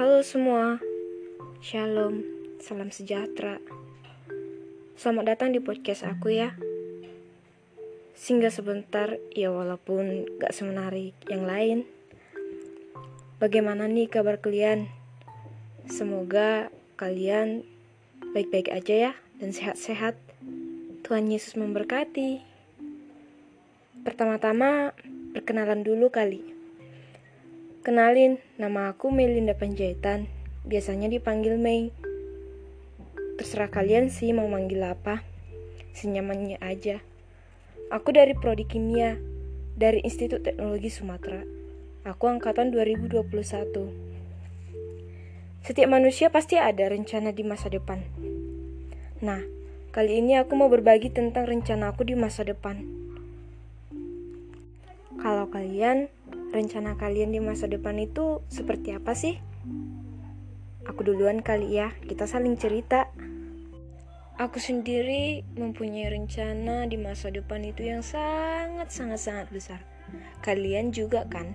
Halo semua, Shalom, salam sejahtera. Selamat datang di podcast aku ya. Singgah sebentar, ya walaupun gak semenarik yang lain. Bagaimana nih kabar kalian? Semoga kalian baik-baik aja ya dan sehat-sehat. Tuhan Yesus memberkati. Pertama-tama, perkenalan dulu kali. Kenalin, nama aku Melinda Panjaitan. Biasanya dipanggil Mei. Terserah kalian sih mau manggil apa. Senyamannya aja. Aku dari Prodi Kimia, dari Institut Teknologi Sumatera. Aku angkatan 2021. Setiap manusia pasti ada rencana di masa depan. Nah, kali ini aku mau berbagi tentang rencana aku di masa depan. Kalau kalian rencana kalian di masa depan itu seperti apa sih? Aku duluan kali ya, kita saling cerita. Aku sendiri mempunyai rencana di masa depan itu yang sangat-sangat-sangat besar. Kalian juga kan?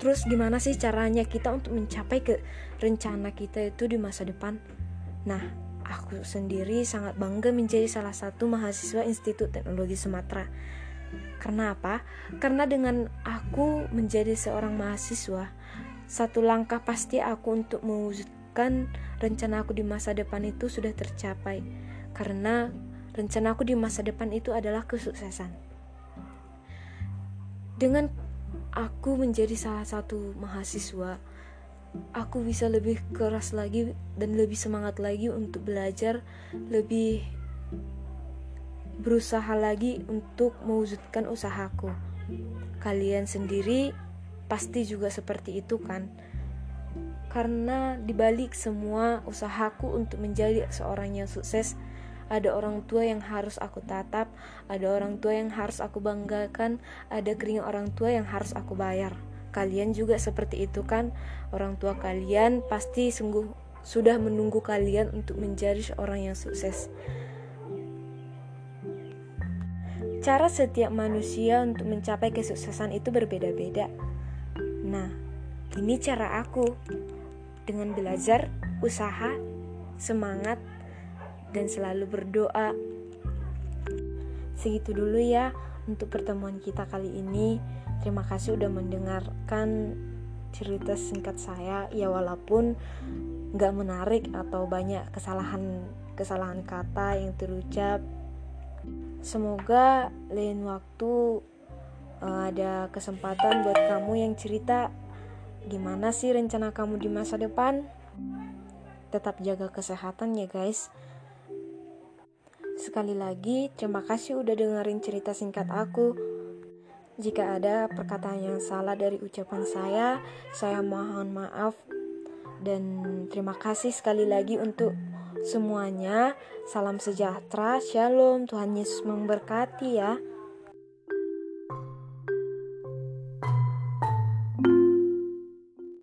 Terus gimana sih caranya kita untuk mencapai ke rencana kita itu di masa depan? Nah, aku sendiri sangat bangga menjadi salah satu mahasiswa Institut Teknologi Sumatera karena apa? Karena dengan aku menjadi seorang mahasiswa, satu langkah pasti aku untuk mewujudkan rencana aku di masa depan itu sudah tercapai. Karena rencana aku di masa depan itu adalah kesuksesan. Dengan aku menjadi salah satu mahasiswa, aku bisa lebih keras lagi dan lebih semangat lagi untuk belajar, lebih berusaha lagi untuk mewujudkan usahaku. Kalian sendiri pasti juga seperti itu kan? Karena dibalik semua usahaku untuk menjadi seorang yang sukses, ada orang tua yang harus aku tatap, ada orang tua yang harus aku banggakan, ada keringat orang tua yang harus aku bayar. Kalian juga seperti itu kan? Orang tua kalian pasti sungguh sudah menunggu kalian untuk menjadi seorang yang sukses. Cara setiap manusia untuk mencapai kesuksesan itu berbeda-beda. Nah, ini cara aku dengan belajar, usaha, semangat, dan selalu berdoa. Segitu dulu ya untuk pertemuan kita kali ini. Terima kasih udah mendengarkan cerita singkat saya. Ya walaupun nggak menarik atau banyak kesalahan kesalahan kata yang terucap Semoga lain waktu uh, ada kesempatan buat kamu yang cerita gimana sih rencana kamu di masa depan. Tetap jaga kesehatan ya guys. Sekali lagi, terima kasih udah dengerin cerita singkat aku. Jika ada perkataan yang salah dari ucapan saya, saya mohon maaf dan terima kasih sekali lagi untuk semuanya. Salam sejahtera, shalom, Tuhan Yesus memberkati ya.